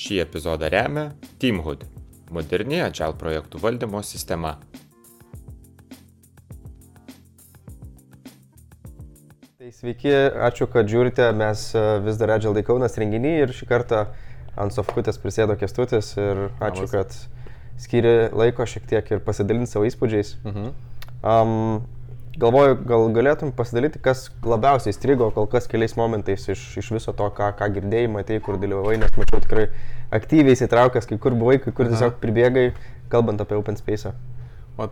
Šį epizodą remia Teamhood - moderni Agile projektų valdymo sistema. Tai sveiki, ačiū, kad žiūrite, mes e, vis dar Agile Day Kaunas renginį ir šį kartą ant sofkutės prisėdo kestutis ir ačiū, Labas. kad skiri laiko šiek tiek ir pasidalinti savo įspūdžiais. Mhm. Um, galvoju, gal galėtum pasidalyti, kas labiausiai strigo kol kas keliais momentais iš, iš viso to, ką, ką girdėjai, matai, kur dalyvavai, nes mačiau tikrai aktyviai įsitraukęs, kai kur buvai, kai kur tiesiog pribėgai, kalbant apie Open Space. O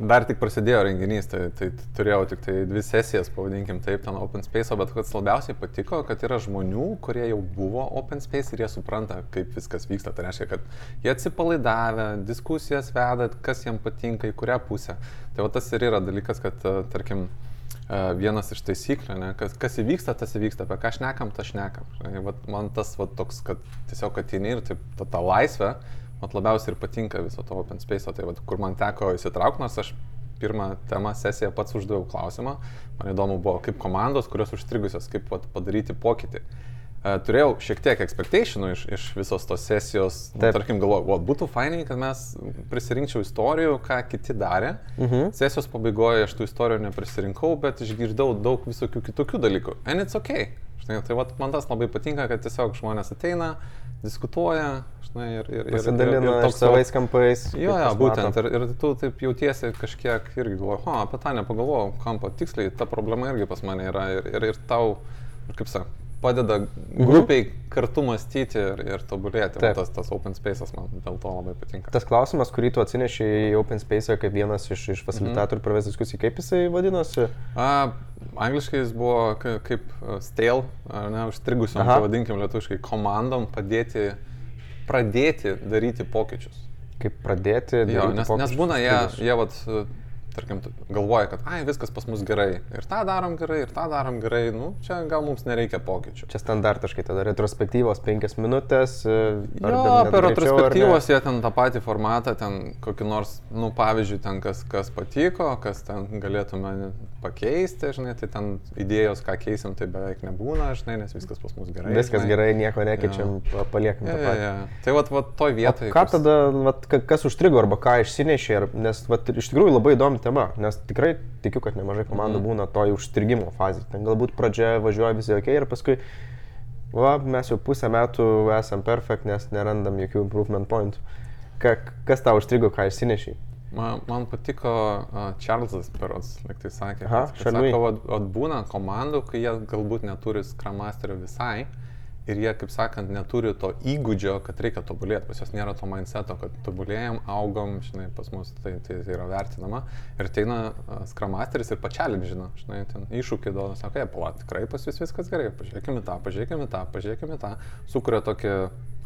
dar tik prasidėjo renginys, tai, tai turėjau tik tai dvi sesijas, pavadinkim taip, ten Open Space, bet kas labiausiai patiko, kad yra žmonių, kurie jau buvo Open Space ir jie supranta, kaip viskas vyksta. Tai reiškia, kad jie atsipalaidavę, diskusijas veda, kas jiems patinka, į kurią pusę. Tai va tas ir yra dalykas, kad, e, tarkim, e, vienas iš taisyklių, ne, kas, kas įvyksta, tas įvyksta, apie ką šnekam, tas šnekam. Vat man tas vat, toks, kad tiesiog ateini ir taip, ta, ta laisvė, mat labiausiai ir patinka viso to open space, tai vat, kur man teko įsitraukti, nors aš pirmą temą sesiją pats uždaviau klausimą, man įdomu buvo, kaip komandos, kurios užstrigusios, kaip vat, padaryti pokytį. E, Turėjau šiek tiek expectationų iš, iš visos tos sesijos. Nu, tarkim, galvoju, "Vo, būtų fainai, kad mes prisirinkčiau istorijų, ką kiti darė. Mhm. Sesijos pabaigoje aš tų istorijų neprisirinkau, bet išgirdau daug visokių kitokių dalykų. And it's ok. Žinai, tai vat, man tas labai patinka, kad tiesiog žmonės ateina, diskutuoja, žinai, ir, ir, ir, Pasidalina ir, ir savais kampais. Jo, jo, būtent. Ir, ir tu taip jautiesi kažkiek irgi galvoji, o, apie tą nepagalvojau, kampą tiksliai, ta problema irgi pas mane yra. Ir, ir, ir tau, ir kaip sakai, padeda grupiai kartu mąstyti ir, ir tobulėti. Taip. Tas, tas open space'as man dėl to labai patinka. Tas klausimas, kurį tu atsineši į Open Space kaip vienas iš, iš facilitatorių pravės diskusijų, kaip jisai vadinosi? A, angliškai jis buvo ka- kaip a, stale, ar ne, užstrigusiam, pavadinkim lietuviškai, komandom padėti, pradėti daryti pokyčius. Kaip pradėti? Jo, daryti nes, nes pokyčius būna jie, jie vat, e, tarkim, galvoja, kad, ai, viskas pas mus gerai. Ir tą darom gerai, ir tą darom gerai. Nu, čia gal mums nereikia pokyčių. Čia standartiškai tada retrospektyvos penkias minutės. e, Jo, per retrospektyvos jie ten tą patį formatą, ten kokį nors, nu, pavyzdžiui, ten kas, kas patiko, kas ten galėtume pakeisti, žinai, tai ten idėjos, ką keisim, tai beveik nebūna, žinai, nes viskas pas mus gerai. Viskas žinai. gerai, nieko nekeičiam, pa- paliekam Ja, ja, ja. Tai vat, vat toj O vietoje. ką tada, vat, ka- kas užstrigo arba ką išsinešė, nes vat, iš tikrųjų labai įdomi tema, nes tikrai tikiu, kad nemažai komandų Mhm. būna toj užstrigimo fazėje. Ten galbūt pradžioje važiuoja visi ok ir paskui, va, mes jau pusę metų esam perfect, nes nerandam jokių improvement pointų. Ka, kas tau užstrigo, ką išsinešiai? Man, man patiko uh, Čarlzas Perots, lyg tai sakė. Aha, kad- kad sako, vat- vat būna komandų, kai jie galbūt neturi Scrum Masterio visai ir jie, kaip sakant, neturi to įgūdžio, kad reikia tobulėti. Pas juos nėra to mindseto, kad tobulėjam, augam, žinai, pas mus tai, tai yra vertinama. Ir ateina uh, Scrum Masteris ir pačialim, žinai, ten iššūkį duoda, sako, jie, pala, tikrai pas jūs viskas gerai, pažiūrėkime tą, pažiūrėkime tą, pažiūrėkime tą. Sukuria tokį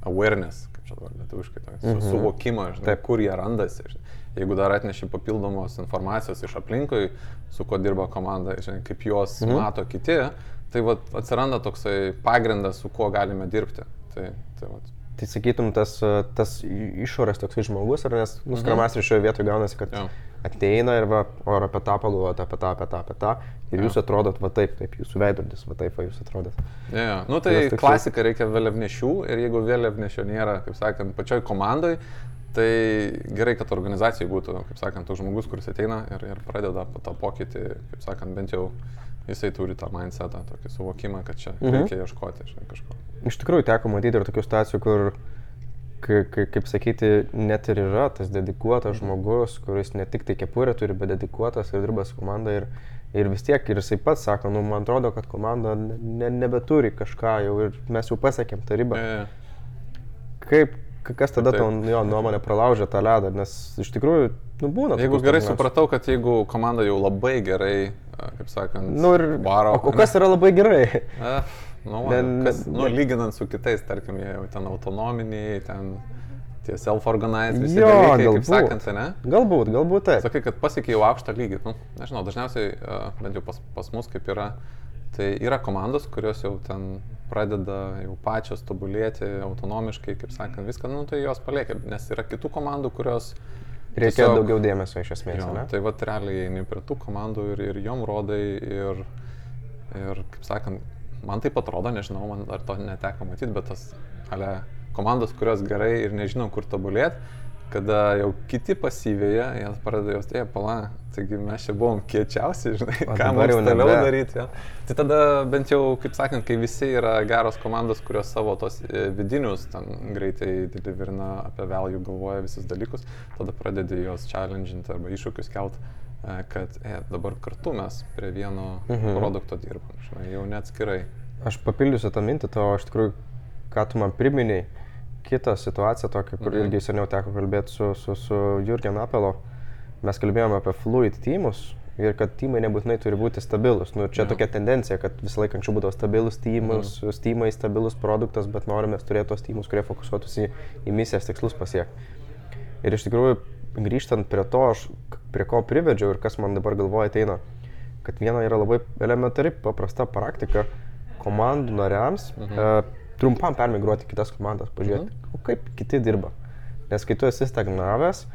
awareness, kaip čia dabar lietuviškai, tokį su, Mhm. suvokimą, žinai, Taip. kur jie randasi. žinai. Jeigu dar atneši papildomos informacijos iš aplinkui, su kuo dirba komanda, žinai, kaip juos Mhm. mhm. mato kiti, tai vat, atsiranda toksai pagrindas, su kuo galime dirbti. Tai, tai vat. Tai sakytum, tas, tas išorės toksai žmogus, ar nes, nu, Mhm. šioje vietoje gaunasi, kad Jo. Ateina ir va, o apie tą pagalvojate, apie tą, apie tą, apie tą, ir jūs atrodot va taip, taip, jūsų veidrodis, va taip, va jūs atrodot. Ja, ja. Nu, tai Jos toksai- klasika reikia vėliavnešių ir jeigu vėliavnešio nėra, kaip sakant, pačioj komandai, tai gerai, kad organizacijai būtų, kaip sakant, toks žmogus, kuris ateina ir, ir pradeda po tą pokytį, kaip sakant, bent jau jisai turi tą mindsetą, tokį suvokimą, kad čia Mhm. reikia ieškoti žinai, kažko. Iš tikrųjų teko matyti ir tokių situacijų, kur, kaip sakyti, net ir yra tas dedikuotas žmogus, kuris ne tik tai kepurę turi, bet dedikuotas ir dirba su komanda. Ir, ir vis tiek, ir jisai pats sako, nu, man atrodo, kad komanda ne, ne, nebeturi kažką jau ir mes jau pasiekėm tą ribą. Ja. Kaip, ka- kas tada Taip. tavo jo nuomonė pralaužia tą ledą, nes iš tikrųjų, nu, būna. Jeigu gerai stagnacijų. supratau, kad jeigu komanda jau labai gerai, kaip sakant, Nu ir varo. O, o kas yra labai gerai? E, nu, ne, kas, ne- nu, lyginant su kitais, tarkim, jie jau ten autonominiai, ten tie self-organized, visi Jo, dalykai, kaip galbūt. sakant, ne? Galbūt, galbūt taip. Sakai, kad pasiekė jau aukštą lygį. Nu, nežinau, dažniausiai, a, bent jau pas, pas mus kaip yra, tai yra komandos, kurios jau ten pradeda jau pačios tobulėti autonomiškai, kaip sakant, viską, nu, tai jos paliekia, nes yra kitų komandų, kurios Reikia tiesiog- daugiau dėmesio iš esmės, Jo, ne? tai va realiai eini prie tų komandų ir, ir jom rodai ir, ir, kaip sakant, man tai atrodo, nežinau, man dar to neteko matyti, bet tas ale komandos, kurios gerai ir nežino, kur tobulėti, kada jau kiti pasyvėja, jie pradeda jos, tai pala, taigi mes čia buvom kiečiausi, žinai, O ką jau toliau nebe. daryti. Ja. Tai tada bent jau, kaip sakant, kai visi yra geros komandos, kurios savo tos e, vidinius ten greitai deliverina apie value, galvoja visus dalykus, tada pradedi juos challenginti arba iššūkius kelt, e, kad e, dabar kartu mes prie vieno Mhm. produkto dirbam, žinai, jau net skirai. Aš papildysiu tą mintį, to iš tikrųjų, ką tu man priminiai, kitą situaciją tokią, kur Mhm. irgi seniau teko kalbėti su, su, su Jurgen Apelo. Mes kalbėjome apie fluid teamus ir kad teamai nebūtinai turi būti stabilus. Nu, čia Jo. tokia tendencija, kad visą laiką anksčiau būdavo stabilus teamus, mm. steamai, stabilus produktas, bet norime turėti tos teamus, kurie fokusuotųsi į, į misijas tikslus pasiekti. Ir iš tikrųjų, grįžtant prie to, aš prie ko privedžiau ir kas man dabar galvoja ateina, kad viena yra labai elementari, paprasta praktika komandų nariams mhm. e, trumpam permigruoti kitas komandas, pažiūrėti, mhm. kaip kiti dirba. Nes kai tu esi stagnavęs,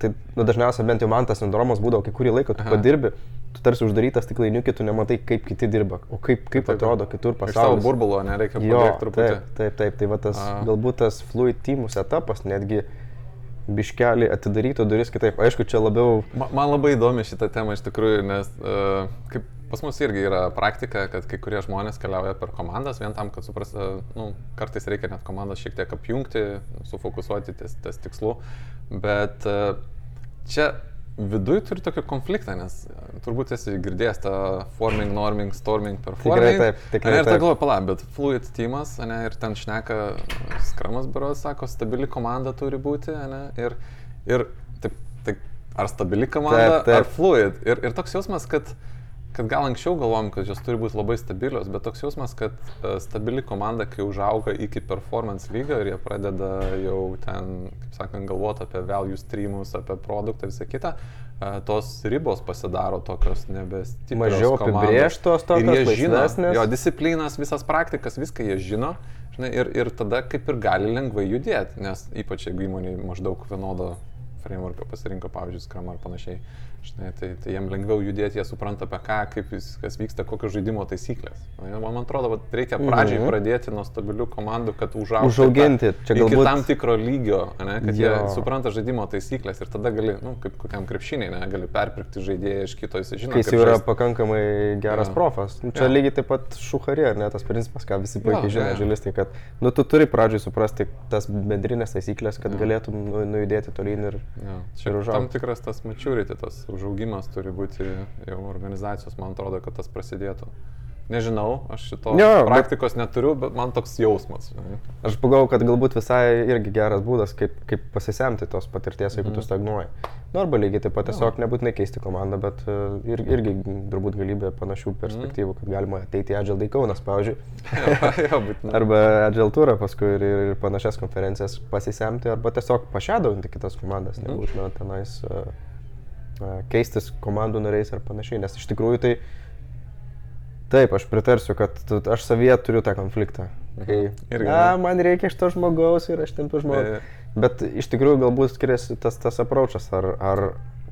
tai nu, dažniausiai bent jau man tas sindromas būdavo, kai kurį laiką tu Aha. padirbi, tu tarsi uždarytas stiklainiukį, tu nematai, kaip kiti dirba, o kaip, kaip Taip, atrodo kitur Iš savo pasaulyje. burbulo nereikia pabėgti truputį. taip, taip, taip, tai va tas, A. galbūt tas fluid teamų etapas netgi biškelį atidarytų duris kitaip. Aišku, čia labiau Ma- Man labai įdomi šitą temą iš tikrųjų, nes uh, kaip pas mus irgi yra praktika, kad kai kurie žmonės keliauja per komandas vien tam, kad suprastų, nu, kartais reikia net komandas šiek tiek apjungti, sufokusuoti ties, ties tikslu, bet uh, čia viduje turi tokį konfliktą, nes e, turbūt esi girdėjęs tą forming, norming, storming, performing. taip, tikrai Ane, Ir ta taip. galvoja, pala, bet fluid teamas, ane, ir ten šneka, skramas biuras sako, stabili komanda turi būti, ane, ir, ir taip, tai ar stabili komanda, Taip, taip. ar fluid. Ir, ir toks jausmas, kad, kad gal anksčiau galvom, kad jos turi būti labai stabilios, bet toks jausmas, kad uh, stabili komanda, kai užauga iki performance lygio ir jie pradeda jau ten, kaip sakant, galvoti apie value streamus, apie produktą, visą kitą, uh, tos ribos pasidaro tokios nebestiprios. Mažiau komandos. jie tokios žino, laisvesnės. jo disciplinas, visas praktikas, viską jie žino. Žinai, ir, ir tada kaip ir gali lengvai judėti, nes ypač jeigu įmonė maždaug vienodo frameworką pasirinko, pavyzdžiui, Scrum ar panašiai, žinai, tai, tai jiem lengviau judėti, jie supranta apie ką, kaip viskas vyksta, kokios žaidimo taisyklės. Man atrodo, vat reikia pradžiai Mhm. pradėti nuo stabilių komandų, kad užaugti Užauginti, čia iki galbūt- tam tikro lygio, ne, kad jie Jo. supranta žaidimo taisyklės ir tada gali, nu, kaip kokiam krepšiniai, ne, gali perpirkti žaidėją iš kito, jis žino, jis jau yra žaist. pakankamai geras Jo. profas. Nu, čia Jo. lygiai taip pat šuharė, ar ne tas principas, ką visi puikiai Jo, žino, jo. žurnalistai, kad nu, tu turi pradžiai suprasti tas bendrinės taisyklės, kad galėtum nu, nujudėti tolyn ir... Ir čia užaugt. tam tikras tas maturity, tas užaugimas turi būti jau organizacijos, man atrodo, kad tas prasidėtų. Nežinau, aš šito Jo, bet- praktikos neturiu, bet man toks jausmas. Aš pagalvoju, kad galbūt visai irgi geras būdas, kaip, kaip pasisemti tos patirties, jeigu tu stagnuoji. Nu, arba lygiai taip pat tiesiog nebūtinai keisti komandą, bet uh, ir, irgi turbūt galybė panašių perspektyvų, kad galima ateiti į Agile Daikonas, pavyzdžiui. jo, jo. Arba Agile Tourą paskui ir, ir panašias konferencijas pasisemti, arba tiesiog pašedauti kitas komandas, nebūtina tenais uh, uh, keistis komandų nariais ar panašiai, nes iš tikrųjų tai Taip, aš pritarsiu, kad tu, aš savyje turiu tą konfliktą. Kai, Irgi, na, man reikia šito žmogaus ir aš tempiu žmogų. E. Bet iš tikrųjų galbūt skiriasi tas, tas approachas, ar, ar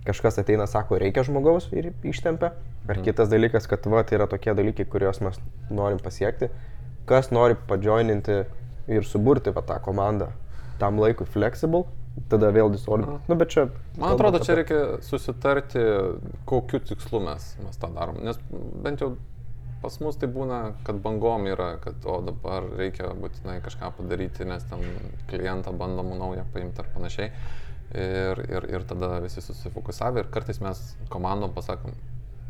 kažkas ateina, sako, reikia žmogaus ir ištempia, ar kitas dalykas, kad va, tai yra tokie dalykai, kuriuos mes norim pasiekti, kas nori padžioininti ir suburti va, tą komandą tam laikui flexible, tada vėl disorder. Nu, bet čia... Man atrodo, čia reikia susitarti, kokiu tikslu mes, mes tą darom. Nes bent jau pas mus tai būna, kad bangom yra, kad o dabar reikia būtinai kažką padaryti, nes ten klientą bandom naują paimti ar panašiai. Ir, ir, ir tada visi susifokusavę ir kartais mes komandom pasakom,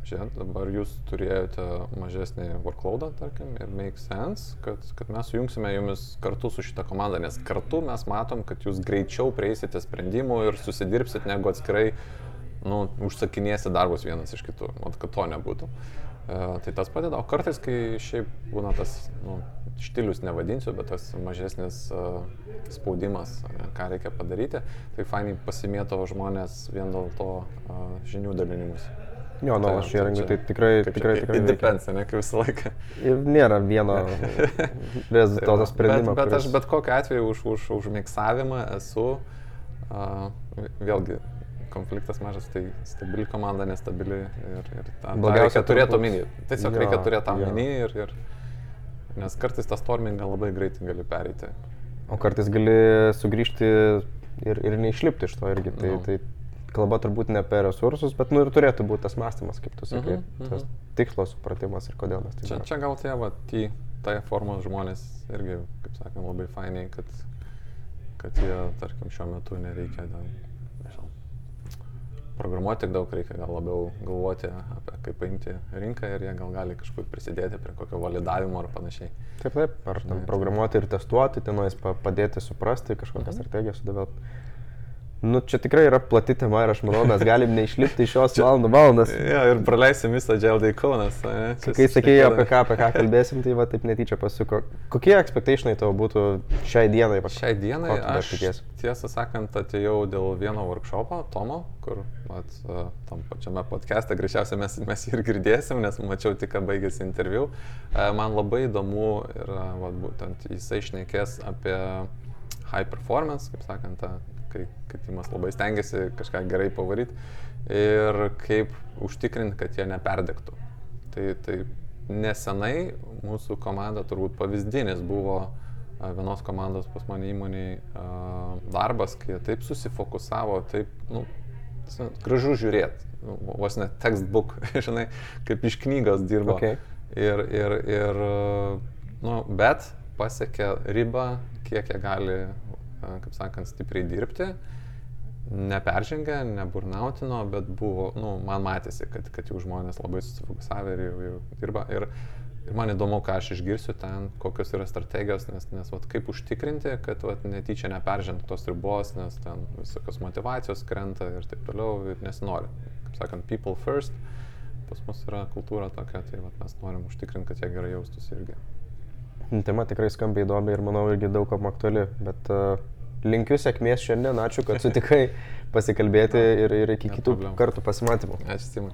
žiūrėk, dabar jūs turėjote mažesnį workloadą, tarkim, ir make sense, kad, kad mes sujungsime jumis kartu su šita komanda, nes kartu mes matom, kad jūs greičiau prieisite sprendimų ir susidirbsit negu atskirai, nu, užsakinėsi darbus vienas iš kitų, o kad to nebūtų. E, tai tas padeda, o kartais, kai šiaip būna tas, nu, štilius nevadinsiu, bet tas mažesnis uh, spaudimas, ką reikia padaryti, tai fainai pasimėto žmonės vien dėl to uh, žinių dalinimus. Jo, nu, Tai- aš tai įrengiu, čia- tai tikrai, tikrai, čia, tikrai. Veikia. depends, ne, kaip visą laiką. Ir nėra vieno rezultato sprendimo. Bet, bet kuris- aš bet kokiu atveju už, už, už miksavimą esu, uh, vėlgi, konfliktas mažas, tai stabili komanda, nestabili ir, ir tą Blogiausia turbūt- omeny. Tiesiog Jo, reikia turėti omeny ir, ir, nes kartais tą stormingą labai greitai gali pereiti. O kartais gali sugrįžti ir, ir neišlipti iš to irgi. Tai, Nu. tai kalba turbūt ne apie resursus, bet nu ir turėtų būti tas mąstymas, kaip tu sakai, Mhm, mhm. tas tikslo supratimas ir kodėl mes tai Čia, darome. čia gal tie, va, tie, tai formos žmonės irgi, kaip sakant, labai fainiai, kad, kad jie, tarkim, šiuo metu nereikia, nežinau, programuoti tiek daug, reikia gal labiau galvoti apie kaip paimti rinką ir jie gal gali kažkur prisidėti prie kokio validavimo ar panašiai. Taip, taip, ar ten programuoti ir testuoti, tenais pa- padėti suprasti kažkokią Mhm. strategiją sudevelopti. Nu, čia tikrai yra plati tema ir aš manau, mes galim neišlipti iš jos valandų valandas. Ja, ir praleisim visą Dželdai Kaunas. Kai sakėjai, apie ką, apie ką kalbėsim, tai va taip netyčia pasuko. Kokie expectationai tavo būtų šiai dienai? Va, Šiai dienai aš tikiesi? tiesą sakant atėjau dėl vieno workshopo, Tomo, kur vat, e, tam pačiame podcast'e greičiausiai mes, mes jį ir girdėsim, nes mačiau tik, ką baigėsi interviu. E, Man labai įdomu yra, vat, būtent jisai šnekės apie high performance, kaip sakant, tą, kai, kai timas labai stengiasi kažką gerai pavaryti ir kaip užtikrinti, kad jie neperdegtų. Tai, tai nesenai mūsų komanda turbūt pavyzdinis buvo vienos komandos pas mane įmoniai darbas, kai jie taip susifokusavo, taip, nu, gražu žiūrėti, nu, vos ne textbook, žinai, kaip iš knygos dirbo. Okay. Ir, ir, ir, nu, bet pasiekė ribą, kiek jie gali, kaip sakant, stipriai dirbti neperžengė, neburnautino, bet buvo, nu, man matėsi, kad, kad jau žmonės labai susifokusavę ir jau, jau dirba. Ir, ir man įdomu, ką aš išgirsiu ten, kokios yra strategijos, nes, nes vat, kaip užtikrinti, kad vat, netyčia neperžengti tos ribos, nes ten visokios motivacijos krenta ir taip toliau, ir nesinori. Kaip sakant, people first, pas mus yra kultūra tokia, tai vat, mes norim užtikrinti, kad jie gerai jaustųsi irgi. Tema tikrai skamba įdomi ir manau irgi daug kam aktuali, bet uh, linkiu sėkmės šiandien, ačiū, kad sutikai pasikalbėti ir, ir iki Ne kitų problemų. kartų pasimatymų. Ačiū, Simai.